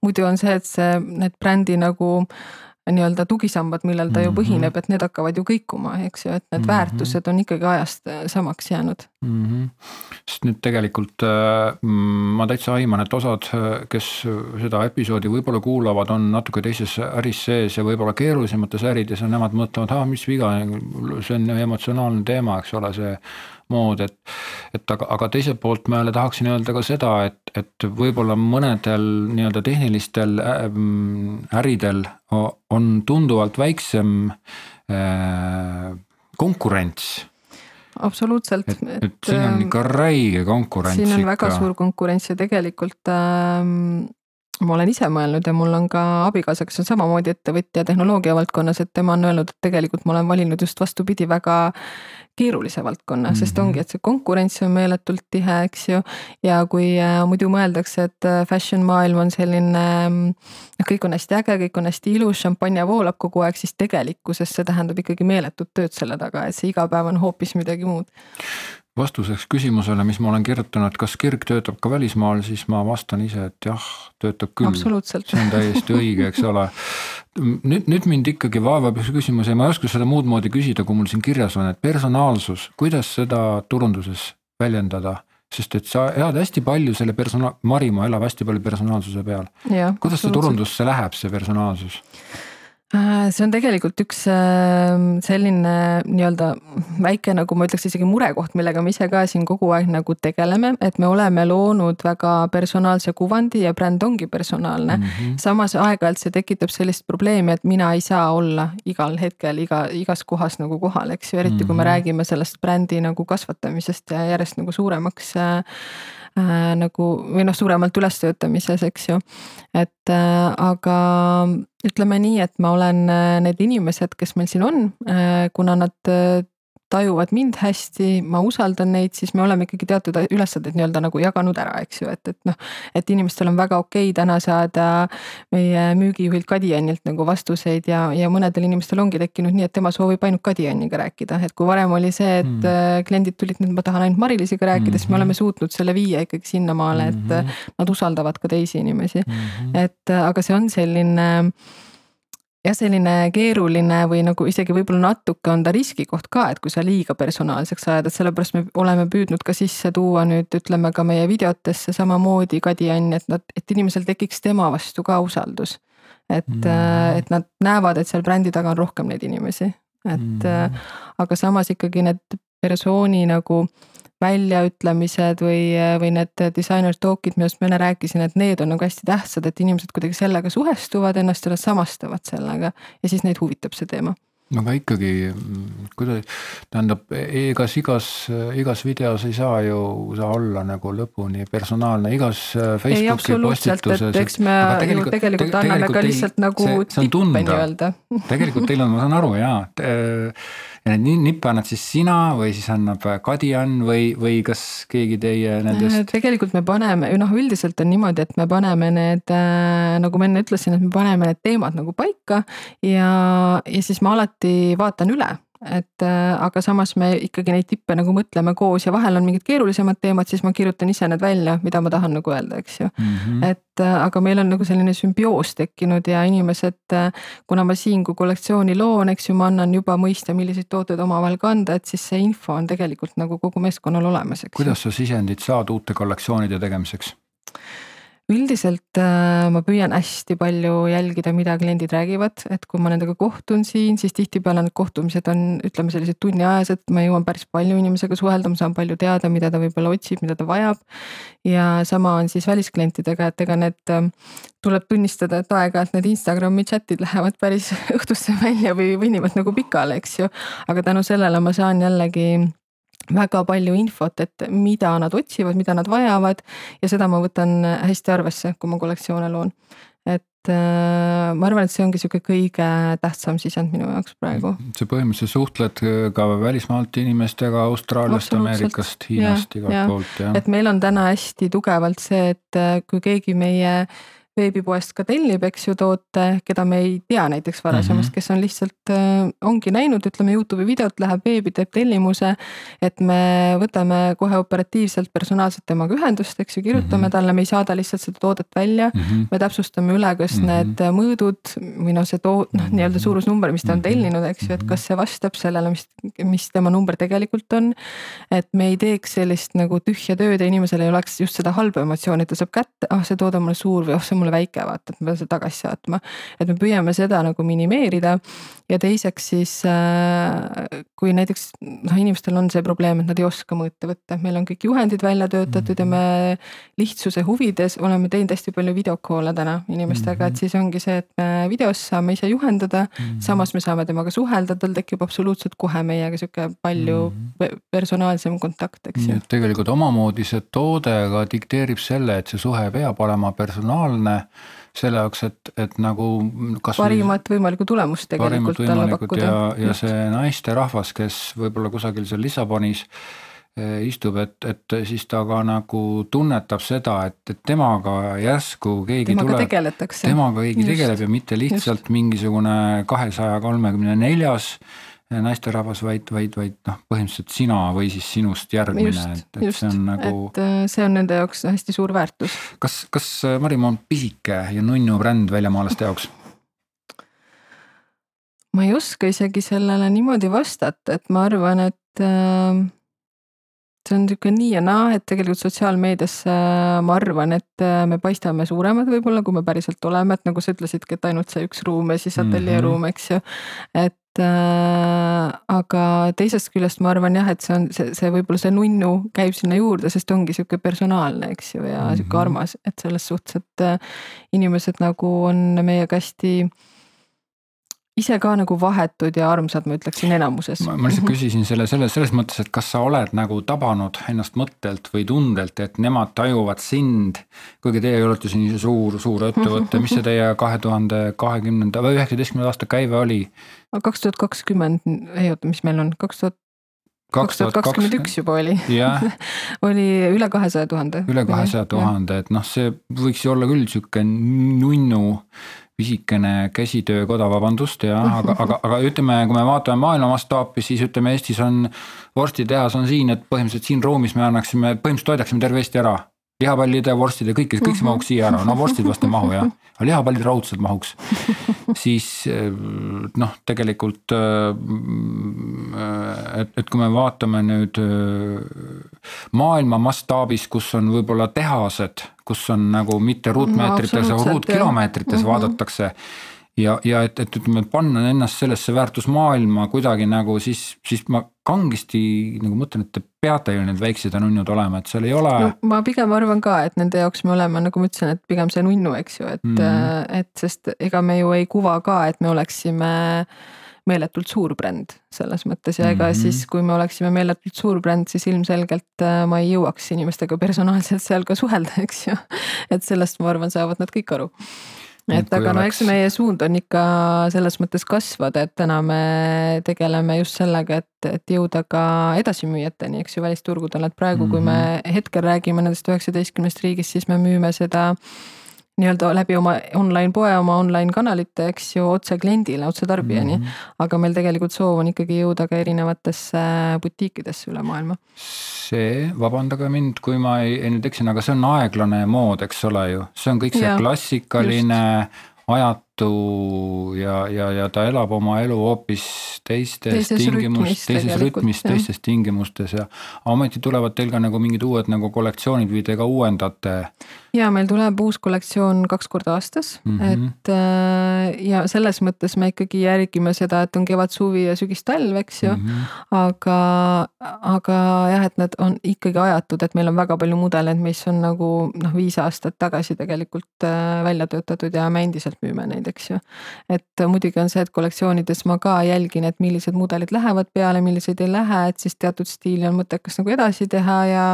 B: muidu on see, et see, need brändi nagu äh, nii-öelda tugisambad, millel ta ju mhm. põhineb, et need hakkavad ju kõikuma, eks ju, et need mm -hmm. väärtused on ikkagi ajast äh, samaks jäänud
A: mm. -hmm. sest nüüd tegelikult äh, ma täitsa aiman, et osad, äh, kes seda episoodi võib-olla kuulavad, on natuke teises äris sees ja võib-olla keerulisemates ärides ja nemad mõtlevad, ah mis viga, see on emotsionaalne teema, eks ole, see mood, et. et aga, aga teiselt poolt ma jälle tahaksin öelda ka seda, et, et võib-olla mõnedel nii-öelda tehnilistel äridel on tunduvalt väiksem äh, konkurents
B: absoluutselt.
A: et, et siin on ikka räige konkurents.
B: siin on
A: ikka.
B: väga suur konkurents ja tegelikult ähm, ma olen ise mõelnud ja mul on ka abikaasa, kes on samamoodi ettevõtja tehnoloogia valdkonnas, et tema on öelnud, et tegelikult ma olen valinud just vastupidi väga keerulise valdkonna mm, -hmm. sest ongi, et see konkurents on meeletult tihe, eks ju. ja kui äh, muidu mõeldakse, et äh, fashion maailm on selline, mm, noh, kõik on hästi äge, kõik on hästi ilus, šampanja voolab kogu aeg, siis tegelikkuses see tähendab ikkagi meeletut tööd selle taga, et see igapäev on hoopis midagi muud
A: vastuseks küsimusele, mis ma olen kirjutanud, kas kirg töötab ka välismaal, siis ma vastan ise, et jah, töötab küll. see on täiesti õige, eks ole. nüüd, nüüd mind ikkagi vaevab üks küsimus ja ma ei oska seda muud moodi küsida, kui mul siin kirjas on, et personaalsus, kuidas seda turunduses väljendada? sest et sa elad hästi palju selle persona-, Marimaa elab hästi palju personaalsuse peal. kuidas see turundusse läheb, see personaalsus?
B: Äh, see on tegelikult üks ähm, selline nii-öelda väike, nagu ma ütleks isegi murekoht, millega me ise ka siin kogu aeg nagu tegeleme, et me oleme loonud väga personaalse kuvandi ja bränd ongi personaalne mm. -hmm. samas aeg-ajalt see tekitab sellist probleemi, et mina ei saa olla igal hetkel iga, igas kohas nagu kohal, eks ju, eriti mm -hmm. kui me mhm. räägime sellest brändi nagu kasvatamisest ja järjest nagu suuremaks äh, äh, nagu või noh, suuremalt ülestöötamises, eks ju. et äh, aga ütleme nii, et ma olen äh, need inimesed, kes meil siin on äh,, kuna nad äh, tajuvad mind hästi, ma usaldan neid, siis me oleme ikkagi teatud ülesanded nii-öelda nagu jaganud ära, eks ju, et, et noh. et inimestel on väga okei okay täna saada meie müügijuhilt Kadianilt nagu vastuseid ja, ja mõnedel inimestel ongi tekkinud nii, et tema soovib ainult Kadianiga rääkida, et kui varem oli see, et mm. kliendid tulid, nüüd ma tahan ainult Mari-Liisiga rääkida mm, -hmm. siis me oleme suutnud selle viia ikkagi sinnamaale, et mm -hmm. nad usaldavad ka teisi inimesi mm. -hmm. et aga see on selline jah, selline keeruline või nagu isegi võib-olla natuke on ta riskikoht ka, et kui sa liiga personaalseks ajad, et sellepärast me oleme püüdnud ka sisse tuua nüüd ütleme ka meie videotesse samamoodi Kadi Ann, et nad, et inimesel tekiks tema vastu ka usaldus. et mm., et nad näevad, et seal brändi taga on rohkem neid inimesi, et mm. aga samas ikkagi need persooni nagu väljaütlemised või, või need disainer talk'id, millest ma enne rääkisin, et need on nagu hästi tähtsad, et inimesed kuidagi sellega suhestuvad, ennast selles samastavad sellega ja siis neid huvitab see teema
A: no aga ikkagi, kuidas, tähendab, igas, igas, igas videos ei saa ju sa olla nagu lõpuni personaalne, igas Facebooki postituses.
B: eks me tegelikult, ju tegelikult anname tegelikult ka lihtsalt nagu tippe nii-öelda.
A: tegelikult teil on, ma saan aru jaa ja need nippe annad siis sina või siis annab Kadi-Ann või, või kas keegi teie nendest?
B: Äh, tegelikult me paneme, noh üldiselt on niimoodi, et me paneme need äh,, nagu ma enne ütlesin, et me paneme need teemad nagu paika ja, ja siis ma alati vaatan üle et äh, aga samas me ikkagi neid tippe nagu mõtleme koos ja vahel on mingid keerulisemad teemad, siis ma kirjutan ise need välja, mida ma tahan nagu öelda, eks ju mm. -hmm. et äh, aga meil on nagu selline sümbioos tekkinud ja inimesed, äh, kuna ma siin, kui kollektsiooni loon, eks ju, ma annan juba mõista, milliseid tooteid omavahel kanda, et siis see info on tegelikult nagu kogu meeskonnal olemas, eks.
A: kuidas sa sisendit saad uute kollektsioonide tegemiseks?
B: Üldiselt äh, ma püüan hästi palju jälgida, mida kliendid räägivad, et kui ma nendega kohtun siin, siis tihtipeale need kohtumised on, ütleme sellised tunniajased, ma jõuan päris palju inimesega suhelda, ma saan palju teada, mida ta võib-olla otsib, mida ta vajab. ja sama on siis välisklientidega, et ega need, äh, tuleb tunnistada, et aeg-ajalt need Instagrami chat'id lähevad päris õhtusse välja või venivad nagu pikale, eks ju. aga tänu sellele ma saan jällegi väga palju infot, et mida nad otsivad, mida nad vajavad ja seda ma võtan hästi arvesse, kui ma kollektsioone loon. et äh, ma arvan, et see ongi sihuke kõige tähtsam sisend minu jaoks praegu.
A: sa põhimõtteliselt suhtled ka välismaalt inimestega Austraaliast, Ameerikast, Hiinast, igalt poolt jah?
B: et meil on täna hästi tugevalt see, et äh, kui keegi meie veebipoest ka tellib, eks ju, toote, keda me ei tea näiteks varasemast mm, -hmm. kes on lihtsalt äh,, ongi näinud, ütleme Youtube'i videot, läheb veebi, teeb tellimuse. et me võtame kohe operatiivselt personaalselt temaga ühendust, eks ju, kirjutame mm -hmm. talle, me ei saada lihtsalt seda toodet välja mm. -hmm. me täpsustame üle, kas mm -hmm. need mõõdud või noh, see too-, noh, nii-öelda suurusnumber, mis ta on mhm. tellinud, eks ju, et kas see vastab sellele, mis, mis tema number tegelikult on. et me ei teeks sellist nagu tühja tööd ja inimesel ei oleks just seda halba emotsiooni, et ta saab kätte, ah, see toode on mulle suur või oh, see on mulle jumala väike, vaata, et ma pean seda tagasi saatma. et me püüame seda nagu minimeerida ja teiseks siis äh, kui näiteks noh, inimestel on see probleem, et nad ei oska mõõta võtta, meil on kõik juhendid välja töötatud ja me lihtsuse huvides oleme teinud hästi palju videokoole täna inimestega, et mhm. siis ongi see, et me videos saame ise juhendada mm. -hmm. samas me saame temaga suhelda, tal tekib absoluutselt kohe meiega sihuke palju mm -hmm. personaalsem kontakt, eks ju.
A: tegelikult omamoodi see toode ka dikteerib selle, et see suhe peab olema personaalne selle jaoks, et, et nagu
B: kas parimat võimalikku tulemust tegelikult talle pakkuda.
A: ja, ja see naisterahvas, kes võib-olla kusagil seal Lissabonis eh, istub, et, et siis ta ka nagu tunnetab seda, et, et temaga järsku keegi
B: temaga tuleb.
A: temaga keegi just, tegeleb ja mitte lihtsalt just. mingisugune kahesaja kolmekümne neljas naisterahvas, vaid, vaid, vaid noh, põhimõtteliselt sina või siis sinust järgmine,
B: et, et just, see on nagu. et äh, see on nende jaoks hästi suur väärtus.
A: kas, kas äh, Marimaa on pisike ja nunnu bränd väljamaalaste jaoks?
B: ma ei oska isegi sellele niimoodi vastata, et ma arvan, et äh, see on niisugune nii ja naa, et tegelikult sotsiaalmeedias ma arvan, et äh, me paistame suuremad võib-olla, kui me päriselt oleme, et nagu sa ütlesidki, et ainult see üks ruum ja siis ateljeeruum, eks ju. et äh, aga teisest küljest ma arvan jah, et see on see, see võib-olla see nunnu käib sinna juurde, sest ongi sihuke personaalne, eks ju, ja sihuke mhm. armas, et selles suhtes, et äh, inimesed nagu on meiega hästi ise ka nagu vahetud ja armsad, ma ütleksin enamuses.
A: ma lihtsalt mhm. küsisin selle, selle, selles mõttes, et kas sa oled nagu tabanud ennast mõttelt või tundelt, et nemad tajuvad sind. kuigi teie olete siin suur, suur ettevõte, mis see teie kahe tuhande kahekümnenda või üheksateistkümnenda aasta käive oli?
B: kaks tuhat kakskümmend, ei oota, mis meil on, kaks tuhat kaks tuhat kakskümmend üks juba oli <laughs> oli üle kahesaja tuhande.
A: üle kahesaja tuhande, et noh, see võiks ju olla küll sihuke nunnu pisikene käsitöökoda, vabandust, jah, <laughs> aga, aga, aga ütleme, kui me vaatame maailma mastaapi, siis ütleme, Eestis on vorstitehas on siin, et põhimõtteliselt siin ruumis me annaksime, põhimõtteliselt toidaksime terve Eesti ära lihapallide, vorstide, kõik, kõik see mahuks siia ära, no vorstid vast ei mahu jah, <laughs> aga lihapallid raudselt mahuks. siis eh, noh, tegelikult eh, et, et kui me vaatame nüüd eh, maailma mastaabis, kus on võib-olla tehased, kus on nagu mitte ruutmeetrites no,, aga ruutkilomeetrites -hmm. vaadatakse ja, ja et, et ütleme, panna ennast sellesse väärtusmaailma kuidagi nagu siis, siis ma kangesti nagu mõtlen, et te peate ju need väiksed ja nunnud olema, et seal ei ole no,.
B: ma pigem arvan ka, et nende jaoks me oleme, nagu ma ütlesin, et pigem see nunnu, eks ju, et mm, -hmm. et sest ega me ju ei kuva ka, et me oleksime meeletult suur bränd selles mõttes ja ega mm -hmm. siis, kui me oleksime meeletult suur bränd, siis ilmselgelt äh, ma ei jõuaks inimestega personaalselt seal ka suhelda, <laughs> eks ju. et sellest ma arvan, saavad nad kõik aru et aga no eks meie suund on ikka selles mõttes kasvada, et täna me tegeleme just sellega, et, et jõuda ka edasimüüjateni, eks ju, välisturgudel, et praegu mm, -hmm. kui me mhm. hetkel räägime nendest üheksateistkümnest riigist, siis me müüme seda nii-öelda läbi oma online poe, oma online kanalite, eks ju, otse kliendile, otse tarbijani mm. -hmm. aga meil tegelikult soov on ikkagi jõuda ka erinevatesse butiikidesse üle maailma.
A: see, vabandage mind, kui ma ei, ei nüüd eksin, aga see on aeglane mood, eks ole ju, see on kõik see ja, klassikaline ajatu Tartu ja, ja, ja ta elab oma elu hoopis teistes tingimustes, teises rütmis, teistes tingimustes ja ometi tulevad teil ka nagu mingid uued nagu kollektsioonid või te ka uuendate?
B: ja meil tuleb uus kollektsioon kaks korda aastas mm, -hmm. et äh, ja selles mõttes me ikkagi järgime seda, et on kevad, suvi ja sügis-talv, eks ju mm. -hmm. aga, aga jah, et nad on ikkagi ajatud, et meil on väga palju mudeleid, mis on nagu noh, viis aastat tagasi tegelikult äh, välja töötatud ja me endiselt müüme neid eks ju. et muidugi on see, et kollektsioonides ma ka jälgin, et millised mudelid lähevad peale, milliseid ei lähe, et siis teatud stiili on mõttekas nagu edasi teha ja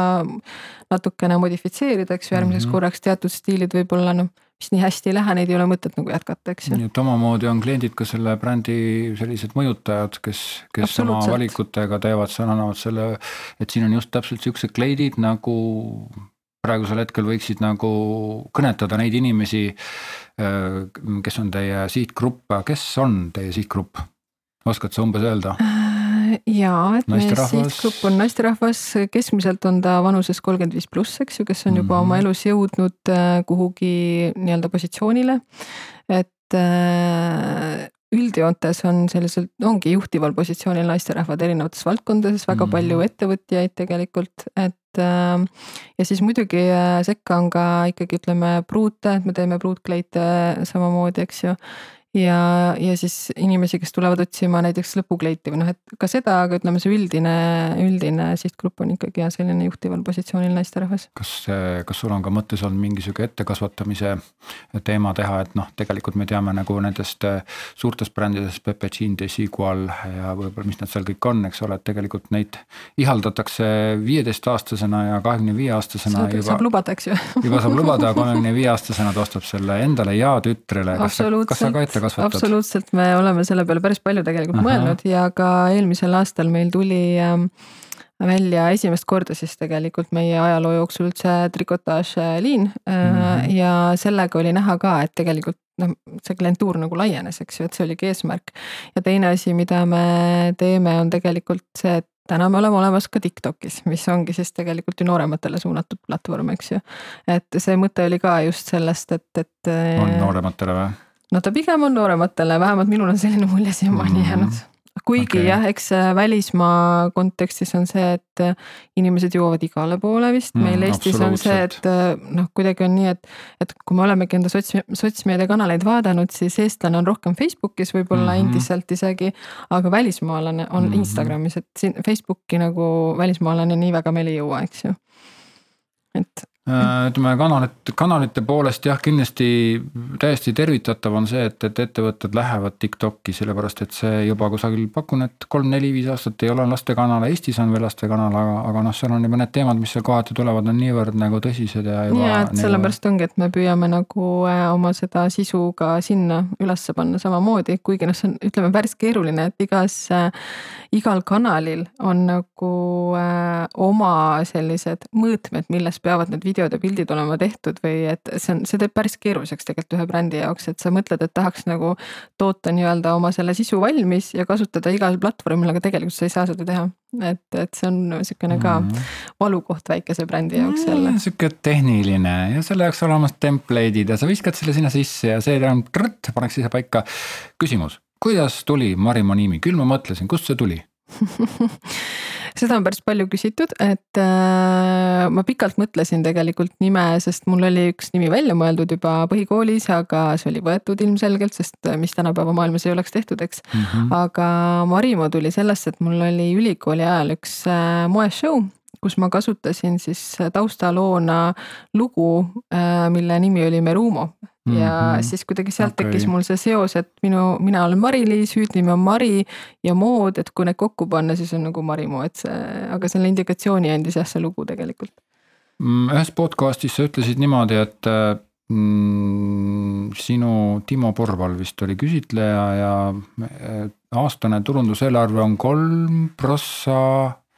B: natukene modifitseerida, eks ju, järgmiseks mm -hmm. korraks teatud stiilid võib-olla noh mis nii hästi ei lähe, neid ei ole mõtet nagu jätkata, eks ju.
A: nii et omamoodi on kliendid ka selle brändi sellised mõjutajad, kes, kes oma valikutega teevad, annavad selle, et siin on just täpselt siuksed kleidid nagu praegusel hetkel võiksid nagu kõnetada neid inimesi, äh, kes on teie sihtgrupp, kes on teie sihtgrupp? oskad sa umbes öelda?
B: Äh, jaa, et meie sihtgrupp on naisterahvas, keskmiselt on ta vanuses kolmkümmend viis pluss, eks ju, kes on juba mm -hmm. oma elus jõudnud äh, kuhugi nii-öelda positsioonile. et üldjoontes on sellisel, ongi juhtival positsioonil naisterahvad erinevates valdkondades, väga mm -hmm. palju ettevõtjaid tegelikult, et äh, ja siis muidugi äh, sekka on ka ikkagi ütleme pruute, et me teeme pruutkleite samamoodi, eks ju ja, ja siis inimesi, kes tulevad otsima näiteks lõpukleiti või noh, et ka seda, aga ütleme, see üldine, üldine sihtgrupp on ikkagi jah, selline juhtival positsioonil naisterahvas.
A: kas, kas sul on ka mõttes olnud mingi sihuke ettekasvatamise teema teha, et noh, tegelikult me teame nagu nendest suurtest brändidest Pepe Jean, Desigual ja võib-olla, mis nad seal kõik on, eks ole, et tegelikult neid ihaldatakse viieteistaastasena ja kahekümne viie aastasena.
B: saab lubada, eks ju
A: juba saab lubada, <laughs> kolmekümne viie aastasena ta ostab selle endale ja tütrele. kas sa, kas sa ka ette kasvatad?
B: absoluutselt, me oleme selle peale päris palju tegelikult Aha. mõelnud ja ka eelmisel aastal meil tuli ähm, välja esimest korda siis tegelikult meie ajaloo jooksul üldse trikotaažliin mm -hmm. ja sellega oli näha ka, et tegelikult noh, see klientuur nagu laienes, eks ju, et see oligi eesmärk. ja teine asi, mida me teeme, on tegelikult see, et täna me oleme olemas ka Tiktokis, mis ongi siis tegelikult ju noorematele suunatud platvorm, eks ju. et see mõte oli ka just sellest, et, et.
A: on noorematele või?
B: No ta pigem on noorematele, vähemalt minul on selline mulje siiamaani mm -hmm. jäänud. kuigi okay. jah, eks äh, välismaa kontekstis on see, et äh, inimesed jõuavad igale poole vist mm,, meil Eestis on see, et äh, noh, kuidagi on nii, et, et kui me olemegi enda sots, sotsmeediakanaleid vaadanud, siis eestlane on rohkem Facebookis võib-olla mm -hmm. endiselt isegi, aga välismaalane on mm -hmm. Instagramis, et siin Facebooki nagu välismaalane nii väga meil ei jõua, eks ju. et
A: ütleme kanalit, kanalite poolest jah, kindlasti täiesti tervitatav on see, et, et ettevõtted lähevad TikTok'i, sellepärast et see juba kusagil pakun, et kolm-neli-viis aastat ei ole lastekanal, Eestis on veel lastekanal, aga, aga noh, seal on juba need teemad, mis seal kohati tulevad, on niivõrd nagu tõsised ja.
B: ja, et sellepärast ongi, et me püüame nagu äh, oma seda sisu ka sinna ülesse panna samamoodi, kuigi noh, see on, ütleme päris keeruline, et igas äh,, igal kanalil on nagu äh, oma sellised mõõtmed, milles peavad need videod videod ja pildid olema tehtud või et see on, see teeb päris keeruliseks tegelikult ühe brändi jaoks, et sa mõtled, et tahaks nagu toota nii-öelda oma selle sisu valmis ja kasutada igal platvormil, aga tegelikult sa ei saa seda teha. et, et see on niisugune ka mm -hmm. valukoht väikese brändi jaoks jälle
A: mm,. sihuke tehniline ja selle jaoks olemas template'id ja sa viskad selle sinna sisse ja see on krõtt, paneks ise paika. küsimus, kuidas tuli Marimo nimi, küll ma mõtlesin, kust see tuli <laughs>
B: seda on päris palju küsitud, et äh, ma pikalt mõtlesin tegelikult nime, sest mul oli üks nimi välja mõeldud juba põhikoolis, aga see oli võetud ilmselgelt, sest äh, mis tänapäeva maailmas ei oleks tehtud, eks mm. -hmm. aga Marimo tuli sellest, et mul oli ülikooli ajal üks äh, moeshow kus ma kasutasin siis taustaloona lugu, äh, mille nimi oli Merumo ja mm -hmm. siis kuidagi sealt okay. tekkis mul see seos, et minu, mina olen Mari-Liis, hüüdnimi on Mari ja mood, et kui need kokku panna, siis on nagu Marimo, et see, aga selle indikatsiooni andis jah, see lugu tegelikult.
A: Mm, ühes podcast'is sa ütlesid niimoodi, et mm, sinu Timo Porval vist oli küsitleja ja aastane turunduseelarve on kolm prossa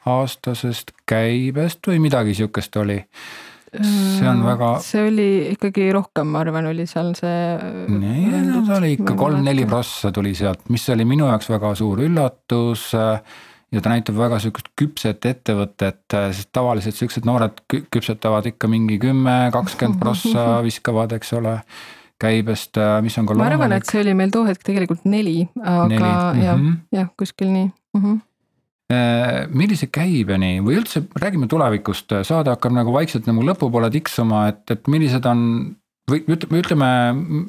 A: aastasest käibest või midagi sihukest oli see on väga.
B: see oli ikkagi rohkem, ma arvan, oli seal see.
A: ei, no ta oli ikka kolm-neli prossa tuli sealt, mis oli minu jaoks väga suur üllatus. ja ta näitab väga sihukest küpset ettevõtet, sest tavaliselt siuksed noored küpsetavad ikka mingi kümme, kakskümmend prossa <laughs> viskavad, eks ole käibest, mis on ka
B: loomulik. ma arvan, et see oli meil too hetk tegelikult neli, aga neli. jah mm -hmm., jah, kuskil nii mm. -hmm
A: Äh, millise käibeni või üldse räägime tulevikust, saade hakkab nagu vaikselt nagu lõpupoole tiksuma, et, et millised on või ütleme,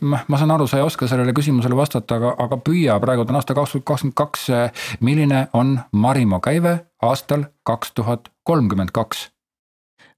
A: ma saan aru, sa ei oska sellele küsimusele vastata, aga, aga püüa, praegu on aasta kaks tuhat kakskümmend kaks. milline on Marimo käive aastal kaks tuhat kolmkümmend kaks?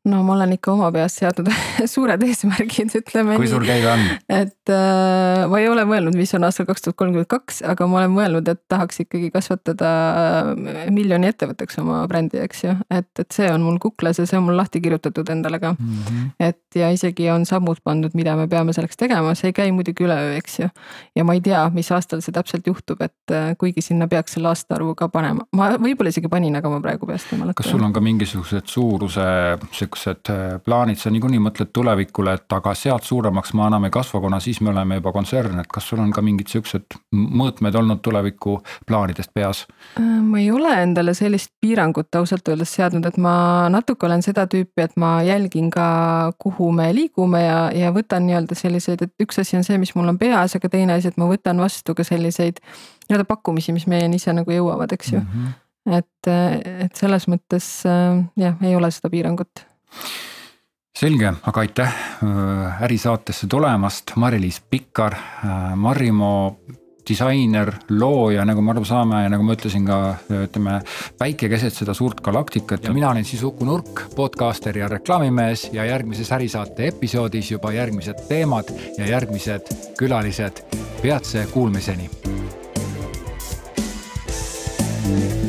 B: No ma olen ikka oma peas seadnud <laughs> suured eesmärgid, ütleme
A: kui suur käive on?
B: et äh, ma ei ole mõelnud, mis on aastal kaks tuhat kolmkümmend kaks, aga ma olen mõelnud, et tahaks ikkagi kasvatada äh, miljoni ettevõtteks oma brändi, eks ju. et, et see on mul kuklas ja see on mul lahti kirjutatud endale ka mm. -hmm. et ja isegi on sammud pandud, mida me peame selleks tegema, see ei käi muidugi üleöö, eks ju. ja ma ei tea, mis aastal see täpselt juhtub, et äh, kuigi sinna peaks selle aastaarvu ka panema, ma võib-olla isegi panin, aga ma praegu peast ei mäleta.
A: kas sul on ka mingisugused suuruse sihukesed äh, plaanid, sa niikuinii mõtled tulevikule, et aga sealt suuremaks ma enam ei kasva, kuna siis me oleme juba kontsern, et kas sul on ka mingid sihukesed mõõtmed olnud tuleviku plaanidest peas?
B: Äh, ma ei ole endale sellist piirangut ausalt öeldes seadnud, et ma natuke olen seda tüüpi, et ma jälgin ka, kuhu me liigume ja, ja võtan nii-öelda selliseid, et üks asi on see, mis mul on peas, aga teine asi, et ma võtan vastu ka selliseid nii-öelda pakkumisi, mis meieni ise nagu jõuavad, eks ju mm. -hmm et, et selles mõttes jah, ei ole seda piirangut.
A: Selge, aga aitäh äh, ärisaatesse tulemast, Mari-Liis Pikkar, Marimo disainer, looja, nagu me aru saame ja nagu ma ütlesin ka ütleme päike keset seda suurt galaktikat ja mina olen siis Uku Nurk, podcaster ja reklaamimees ja järgmises ärisaate episoodis juba järgmised teemad ja järgmised külalised. peatse kuulmiseni. thank you